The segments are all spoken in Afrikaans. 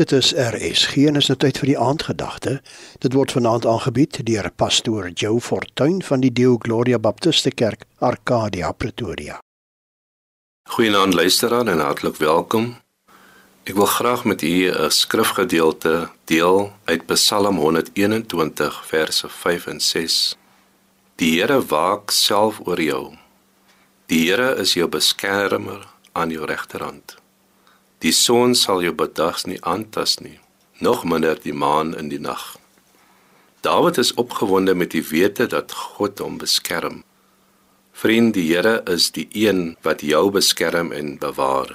Dit is RSG en is nou tyd vir die aandgedagte. Dit word vanaand aangebied deur pastoor Joe Fortuin van die Deo Gloria Baptiste Kerk, Arcadia, Pretoria. Goeienaand luisteraar en hartlik welkom. Ek wil graag met u 'n skrifgedeelte deel uit Psalm 121 verse 5 en 6. Die Here waak self oor jou. Die Here is jou beskermer aan jou regterhand. Die son sal jou bedags nie aantas nie, nog minder die maan in die nag. Dawid is opgewonde met die wete dat God hom beskerm. Vriend, die Here is die een wat jou beskerm en bewaar.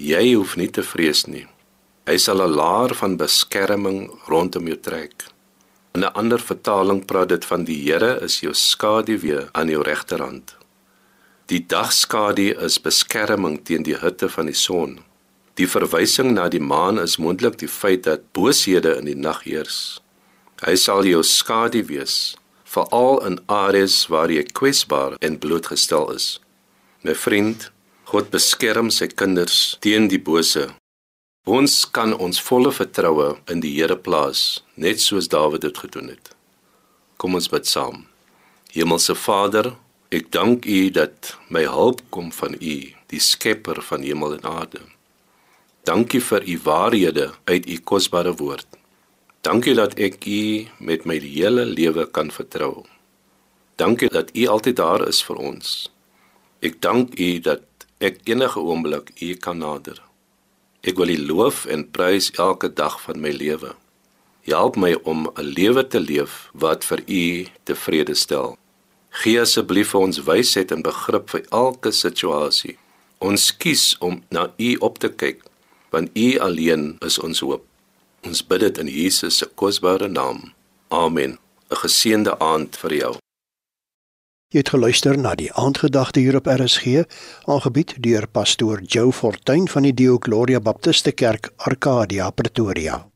Jy hoef nie te vrees nie. Hy sal 'n laar van beskerming rondom jou trek. In 'n ander vertaling praat dit van die Here is jou skaduwee aan jou regterhand. Die dagskadu is beskerming teen die hitte van die son. Die verwysing na die maan is moontlik die feit dat booshede in die nag heers. Hy sal jou skadu wees, veral in areas waar jy kwesbaar en blootgestel is. My vriend, God beskerm sy kinders teen die bose. Ons kan ons volle vertroue in die Here plaas, net soos Dawid dit gedoen het. Kom ons bid saam. Hemelse Vader, ek dank U dat my hulp kom van U, die skepper van hemel en aarde. Dankie vir u waarhede uit u kosbare woord. Dankie dat ek u met my hele lewe kan vertrou. Dankie dat u altyd daar is vir ons. Ek dank u dat ek enige oomblik u kan nader. Ek wil u loof en prys elke dag van my lewe. Help my om 'n lewe te leef wat vir u tevrede stel. Gee asseblief vir ons wysheid en begrip vir elke situasie. Ons kies om na u op te kyk want U alleen is ons hoop. Ons bid dit in Jesus se kosbare naam. Amen. 'n Geseënde aand vir jou. Jy het geluister na die aandgedagte hier op RSG, aangebied deur pastoor Joe Fortuin van die Dio Gloria Baptiste Kerk, Arcadia, Pretoria.